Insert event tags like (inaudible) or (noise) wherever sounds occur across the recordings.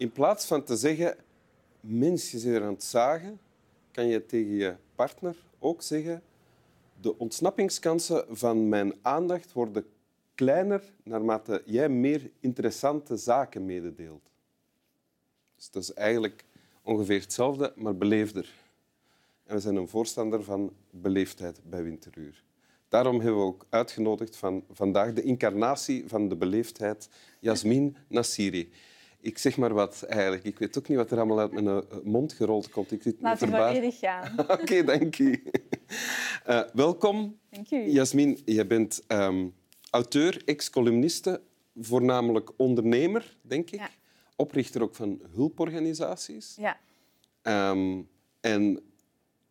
In plaats van te zeggen, mens, je er aan het zagen, kan je tegen je partner ook zeggen, de ontsnappingskansen van mijn aandacht worden kleiner naarmate jij meer interessante zaken mededeelt. Dus dat is eigenlijk ongeveer hetzelfde, maar beleefder. En we zijn een voorstander van beleefdheid bij Winteruur. Daarom hebben we ook uitgenodigd van vandaag de incarnatie van de beleefdheid, Jasmin Nassiri. Ik zeg maar wat eigenlijk. Ik weet ook niet wat er allemaal uit mijn eh, mond gerold komt. Ik zit Laat het volledig gaan. (laughs) Oké, dank u. Uh, welkom. Dank u. Jasmin, je bent um, auteur, ex-columniste, voornamelijk ondernemer, denk ik. Ja. Oprichter ook van hulporganisaties. Ja. Um, en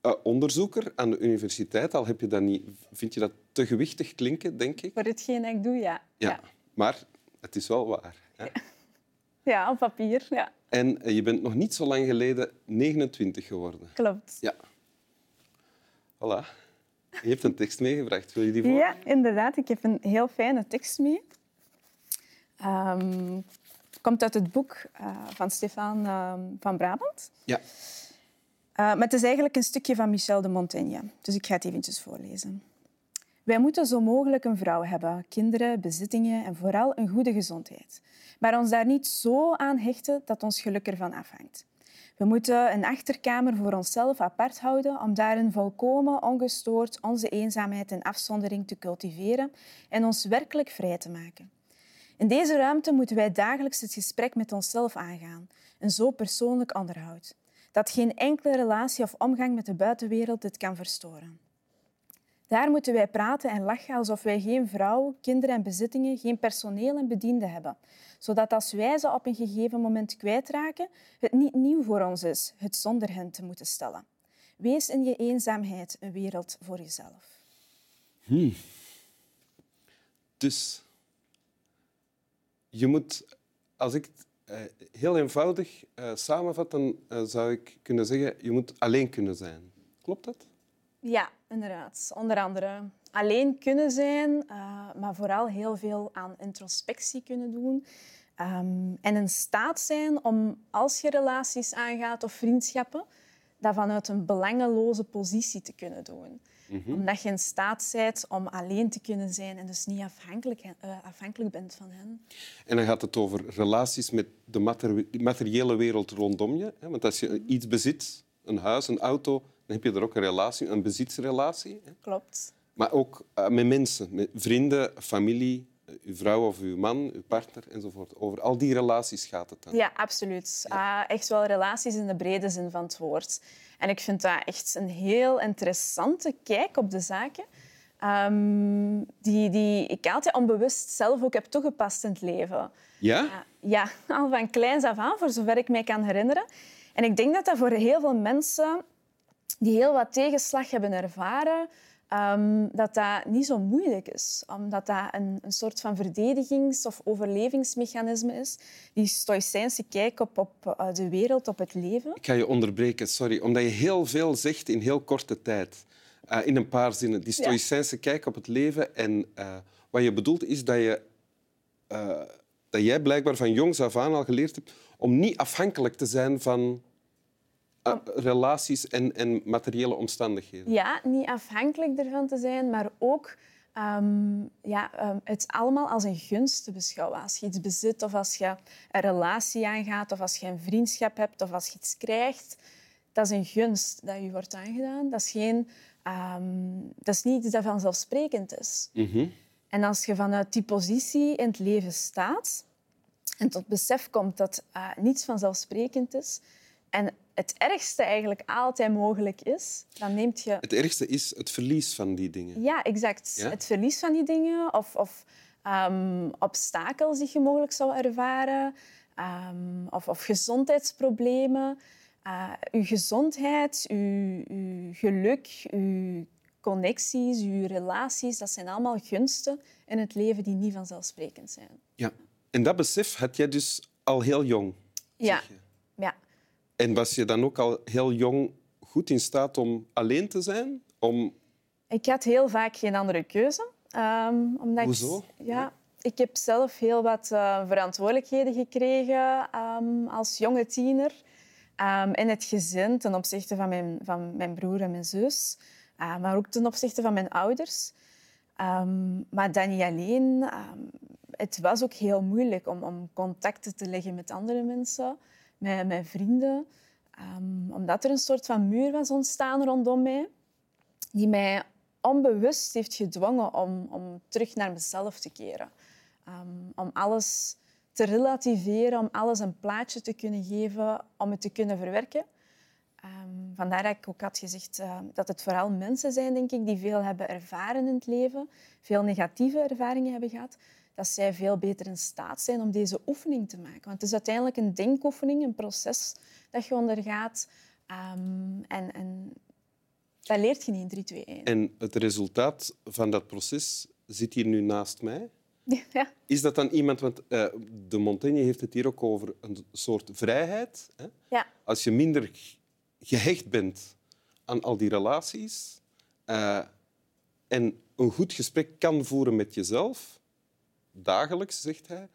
uh, onderzoeker aan de universiteit, al heb je dat niet, vind je dat te gewichtig klinken, denk ik? Voor hetgeen ik doe, ja. Ja, maar het is wel waar. Hè? Ja. Ja, op papier, ja. En uh, je bent nog niet zo lang geleden 29 geworden. Klopt. Ja. Voilà. Je hebt een tekst meegebracht. Wil je die voor? Ja, inderdaad. Ik heb een heel fijne tekst mee. Um, komt uit het boek uh, van Stefan uh, van Brabant. Ja. Uh, maar het is eigenlijk een stukje van Michel de Montaigne. Dus ik ga het eventjes voorlezen. Wij moeten zo mogelijk een vrouw hebben, kinderen, bezittingen en vooral een goede gezondheid. Maar ons daar niet zo aan hechten dat ons geluk ervan afhangt. We moeten een achterkamer voor onszelf apart houden om daarin volkomen ongestoord onze eenzaamheid en afzondering te cultiveren en ons werkelijk vrij te maken. In deze ruimte moeten wij dagelijks het gesprek met onszelf aangaan, een zo persoonlijk onderhoud dat geen enkele relatie of omgang met de buitenwereld dit kan verstoren. Daar moeten wij praten en lachen alsof wij geen vrouw, kinderen en bezittingen, geen personeel en bedienden hebben, zodat als wij ze op een gegeven moment kwijtraken, het niet nieuw voor ons is het zonder hen te moeten stellen. Wees in je eenzaamheid een wereld voor jezelf. Hmm. Dus je moet, als ik uh, heel eenvoudig uh, samenvatten, uh, zou ik kunnen zeggen, je moet alleen kunnen zijn. Klopt dat? Ja, inderdaad. Onder andere alleen kunnen zijn, maar vooral heel veel aan introspectie kunnen doen. Um, en in staat zijn om, als je relaties aangaat of vriendschappen, dat vanuit een belangeloze positie te kunnen doen. Mhm. Omdat je in staat bent om alleen te kunnen zijn en dus niet afhankelijk, uh, afhankelijk bent van hen. En dan gaat het over relaties met de materiële wereld rondom je. Want als je iets bezit, een huis, een auto, dan heb je er ook een relatie, een bezitsrelatie. Klopt. Maar ook uh, met mensen, met vrienden, familie, uw vrouw of uw man, uw partner enzovoort. Over al die relaties gaat het dan. Ja, absoluut. Ja. Uh, echt wel relaties in de brede zin van het woord. En ik vind dat echt een heel interessante kijk op de zaken. Um, die, die ik altijd onbewust zelf ook heb toegepast in het leven. Ja? Uh, ja, (laughs) al van kleins af aan, voor zover ik mij kan herinneren. En ik denk dat dat voor heel veel mensen die heel wat tegenslag hebben ervaren, um, dat dat niet zo moeilijk is. Omdat dat een, een soort van verdedigings- of overlevingsmechanisme is. Die stoïcijnse kijk op, op uh, de wereld, op het leven. Ik ga je onderbreken, sorry. Omdat je heel veel zegt in heel korte tijd. Uh, in een paar zinnen. Die stoïcijnse ja. kijk op het leven. En uh, wat je bedoelt is dat, je, dat jij blijkbaar van jongs af aan al geleerd hebt om niet afhankelijk te zijn van relaties en, en materiële omstandigheden. Ja, niet afhankelijk ervan te zijn, maar ook um, ja, um, het allemaal als een gunst te beschouwen. Als je iets bezit of als je een relatie aangaat of als je een vriendschap hebt of als je iets krijgt, dat is een gunst dat je wordt aangedaan. Dat is, geen, um, dat is niet iets dat vanzelfsprekend is. Mm -hmm. En als je vanuit die positie in het leven staat en tot besef komt dat uh, niets vanzelfsprekend is en het ergste eigenlijk altijd mogelijk is, dan neemt je... Het ergste is het verlies van die dingen. Ja, exact. Ja? Het verlies van die dingen of, of um, obstakels die je mogelijk zou ervaren um, of, of gezondheidsproblemen. Uh, uw gezondheid, uw, uw geluk, uw connecties, uw relaties, dat zijn allemaal gunsten in het leven die niet vanzelfsprekend zijn. Ja, en dat besef had jij dus al heel jong. Ja, ja. En was je dan ook al heel jong goed in staat om alleen te zijn? Om... Ik had heel vaak geen andere keuze. Um, omdat Hoezo? Ik, ja, ik heb zelf heel wat uh, verantwoordelijkheden gekregen um, als jonge tiener. Um, in het gezin ten opzichte van mijn, van mijn broer en mijn zus. Uh, maar ook ten opzichte van mijn ouders. Maar dat niet alleen. het was ook heel moeilijk om, om contacten te leggen met andere mensen, met mijn vrienden. omdat er een soort van muur was ontstaan rondom mij. Die mij onbewust heeft gedwongen om, om terug naar mezelf te keren. Um, om alles te relativeren, om alles een plaatje te kunnen geven, om het te kunnen verwerken. Um, vandaar dat ik ook had gezegd uh, dat het vooral mensen zijn, denk ik, die veel hebben ervaren in het leven, veel negatieve ervaringen hebben gehad, dat zij veel beter in staat zijn om deze oefening te maken. Want het is uiteindelijk een denkoefening, een proces dat je ondergaat. Um, en, en dat leert je niet in 3, 2, 1. En het resultaat van dat proces zit hier nu naast mij. (laughs) Ja. Is dat dan iemand, want uh, de Montaigne heeft het hier ook over een soort vrijheid. Hè? Ja. Als je minder gehecht bent aan al die relaties uh, en een goed gesprek kan voeren met jezelf, dagelijks, zegt hij,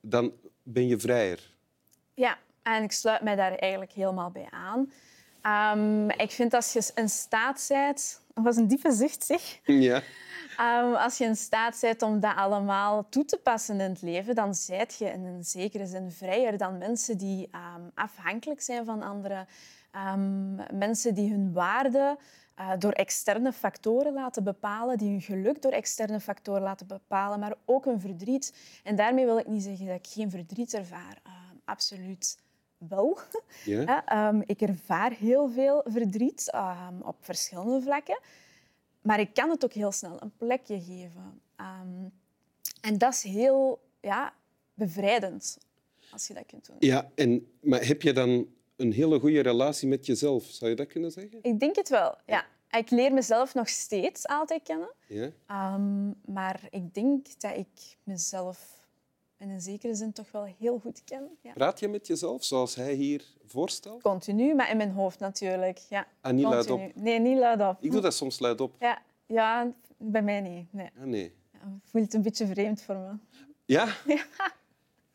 dan ben je vrijer. Ja, en ik sluit mij daar eigenlijk helemaal bij aan. Um, ik vind als je in staat bent... Dat was een diepe zucht, zeg. Ja. Um, als je in staat bent om dat allemaal toe te passen in het leven, dan zijt je in een zekere zin vrijer dan mensen die um, afhankelijk zijn van anderen. mensen die hun waarde uh, door externe factoren laten bepalen, die hun geluk door externe factoren laten bepalen, maar ook hun verdriet. En daarmee wil ik niet zeggen dat ik geen verdriet ervaar. absoluut wel. Ja. um, (laughs) ik ervaar heel veel verdriet um, op verschillende vlakken. Maar ik kan het ook heel snel een plekje geven. Um, en dat is heel ja, bevrijdend, als je dat kunt doen. Ja, en, maar heb je dan een hele goede relatie met jezelf? Zou je dat kunnen zeggen? Ik denk het wel, ja. Ik leer mezelf nog steeds altijd kennen. Ja. maar ik denk dat ik mezelf in een zekere zin toch wel heel goed ken. Ja. Praat je met jezelf zoals hij hier voorstelt? Continu, maar in mijn hoofd natuurlijk. Ja. Ah, niet luid op? Nee, niet luid op. Ik doe dat soms luid op. Ja, ja bij mij niet. Nee. Ah, nee. Ja, voelt een beetje vreemd voor me. Ja? (laughs) Ja.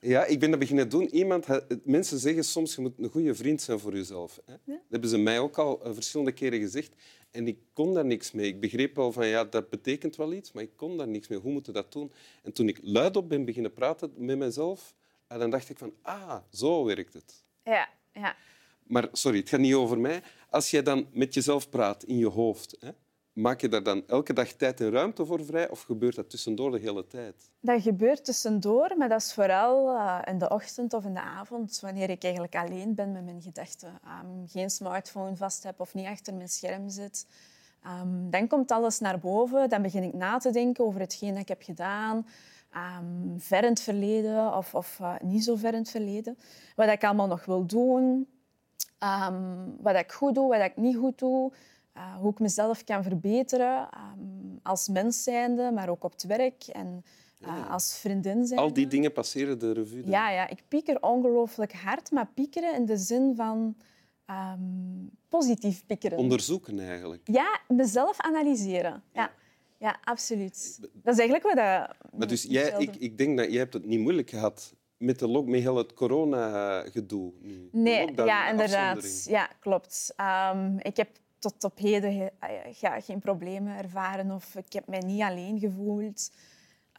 Ja, ik ben dat beginnen doen. Iemand, mensen zeggen soms je moet een goede vriend zijn voor jezelf. Hè? Dat hebben ze mij ook al eh, verschillende keren gezegd. En ik kon daar niks mee. Ik begreep wel van ja, dat betekent wel iets, maar ik kon daar niks mee. Hoe moet je dat doen? En toen ik luidop ben beginnen praten met mezelf, eh, dan dacht ik van ah, zo werkt het. Ja, ja. Maar sorry, het gaat niet over mij. Als jij dan met jezelf praat in je hoofd, hè, Maak je daar dan elke dag tijd en ruimte voor vrij of gebeurt dat tussendoor de hele tijd? Dat gebeurt tussendoor, maar dat is vooral uh, in de ochtend of in de avond, wanneer ik eigenlijk alleen ben met mijn gedachten. Um, geen smartphone vast heb of niet achter mijn scherm zit. Um, dan komt alles naar boven. Dan begin ik na te denken over hetgeen dat ik heb gedaan. Um, ver in het verleden of, of uh, niet zo ver in het verleden. Wat ik allemaal nog wil doen. wat ik goed doe, wat ik niet goed doe. Uh, hoe ik mezelf kan verbeteren um, als mens zijnde, maar ook op het werk en uh, als vriendin zijnde. Al die dingen passeren de revue? Ja, ja, ik pieker ongelooflijk hard, maar piekeren in de zin van um, positief piekeren. Onderzoeken eigenlijk? Ja, mezelf analyseren. Ja. ja. Ja, absoluut. Dat is eigenlijk wat dat... Maar dus jij, ik, ik denk dat jij hebt het niet moeilijk gehad met, de log, met heel het corona-gedoe. Nee, ja, inderdaad. Ja, klopt. Um, ik heb tot op heden ah ja, geen problemen ervaren of ik heb mij niet alleen gevoeld.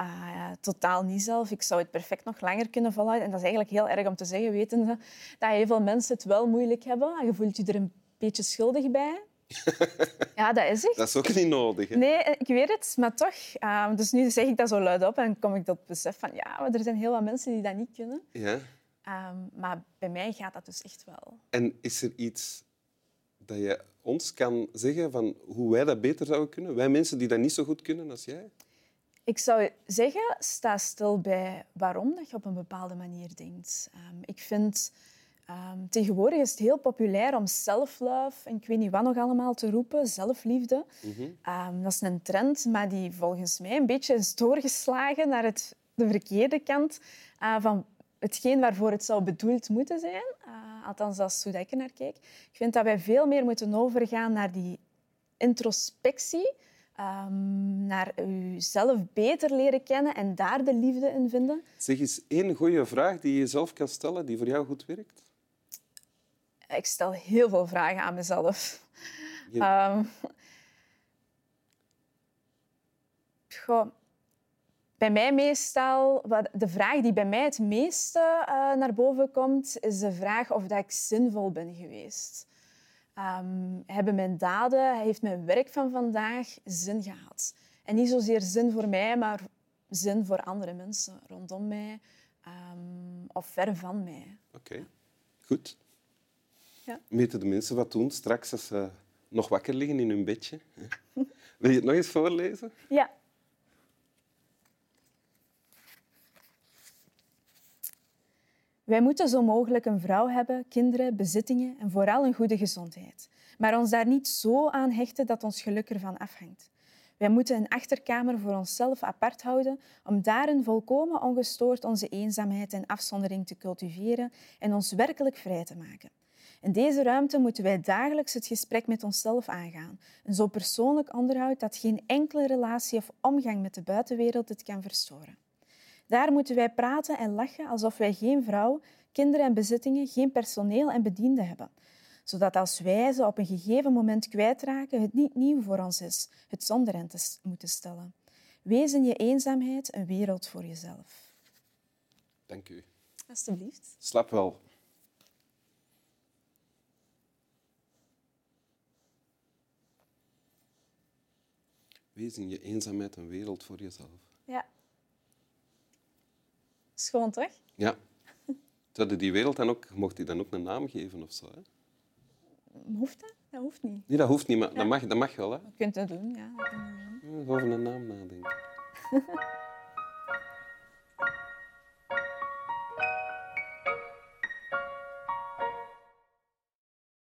Uh, totaal niet zelf. Ik zou het perfect nog langer kunnen volhouden. En dat is eigenlijk heel erg om te zeggen, wetende dat heel veel mensen het wel moeilijk hebben. Je voelt je er een beetje schuldig bij. (laughs) ja, dat is het. Dat is ook niet nodig. Hè? Nee, ik weet het, maar toch. Uh, dus nu zeg ik dat zo luid op en kom ik dat besef van ja, maar er zijn heel wat mensen die dat niet kunnen. Ja. Um, maar bij mij gaat dat dus echt wel. En is er iets dat je ons kan zeggen van hoe wij dat beter zouden kunnen? Wij mensen die dat niet zo goed kunnen als jij? Ik zou zeggen, sta stil bij waarom dat je op een bepaalde manier denkt. Um, ik vind... Um, tegenwoordig is het heel populair om self-love en ik weet niet wat nog allemaal te roepen, zelfliefde. Mm um, dat is een trend, maar die volgens mij een beetje is doorgeslagen naar het, de verkeerde kant uh, van hetgeen waarvoor het zou bedoeld moeten zijn. Uh, althans, dat is hoe ik er naar kijk. Ik vind dat wij veel meer moeten overgaan naar die introspectie Ehm, naar uzelf beter leren kennen en daar de liefde in vinden. Zeg eens één goede vraag die je jezelf kan stellen die voor jou goed werkt. Ik stel heel veel vragen aan mezelf. Je- Ehm, goh, bij mij meestal, wat- de vraag die bij mij het meeste eh, naar boven komt, is de vraag of dat ik zinvol ben geweest. Ehm, hebben mijn daden, heeft mijn werk van vandaag zin gehad? En niet zozeer zin voor mij, maar zin voor andere mensen rondom mij ehm, of ver van mij. Oké, goed. Ja. Weten de mensen wat doen straks als ze nog wakker liggen in hun bedje? Wil je het nog eens voorlezen? Ja. Wij moeten zo mogelijk een vrouw hebben, kinderen, bezittingen en vooral een goede gezondheid. Maar ons daar niet zo aan hechten dat ons geluk ervan afhangt. Wij moeten een achterkamer voor onszelf apart houden om daarin volkomen ongestoord onze eenzaamheid en afzondering te cultiveren en ons werkelijk vrij te maken. In deze ruimte moeten wij dagelijks het gesprek met onszelf aangaan. Een zo persoonlijk onderhoud dat geen enkele relatie of omgang met de buitenwereld het kan verstoren. Daar moeten wij praten en lachen alsof wij geen vrouw, kinderen en bezittingen, geen personeel en bedienden hebben. Zodat als wij ze op een gegeven moment kwijtraken, het niet nieuw voor ons is het zonder hen te moeten stellen. Wees in je eenzaamheid een wereld voor jezelf. Dank u. Alsjeblieft. Slap wel. Wees in je eenzaamheid een wereld voor jezelf. Ja. Schoon, toch? Ja. Zouden die wereld dan ook, mocht die dan ook een naam geven of zo? Hè? Hoeft dat? Dat hoeft niet. Nee, dat hoeft niet, maar dat, mag, dat mag wel. Hè? Je kunt het doen, ja. dat. Over een naam nadenken. (laughs)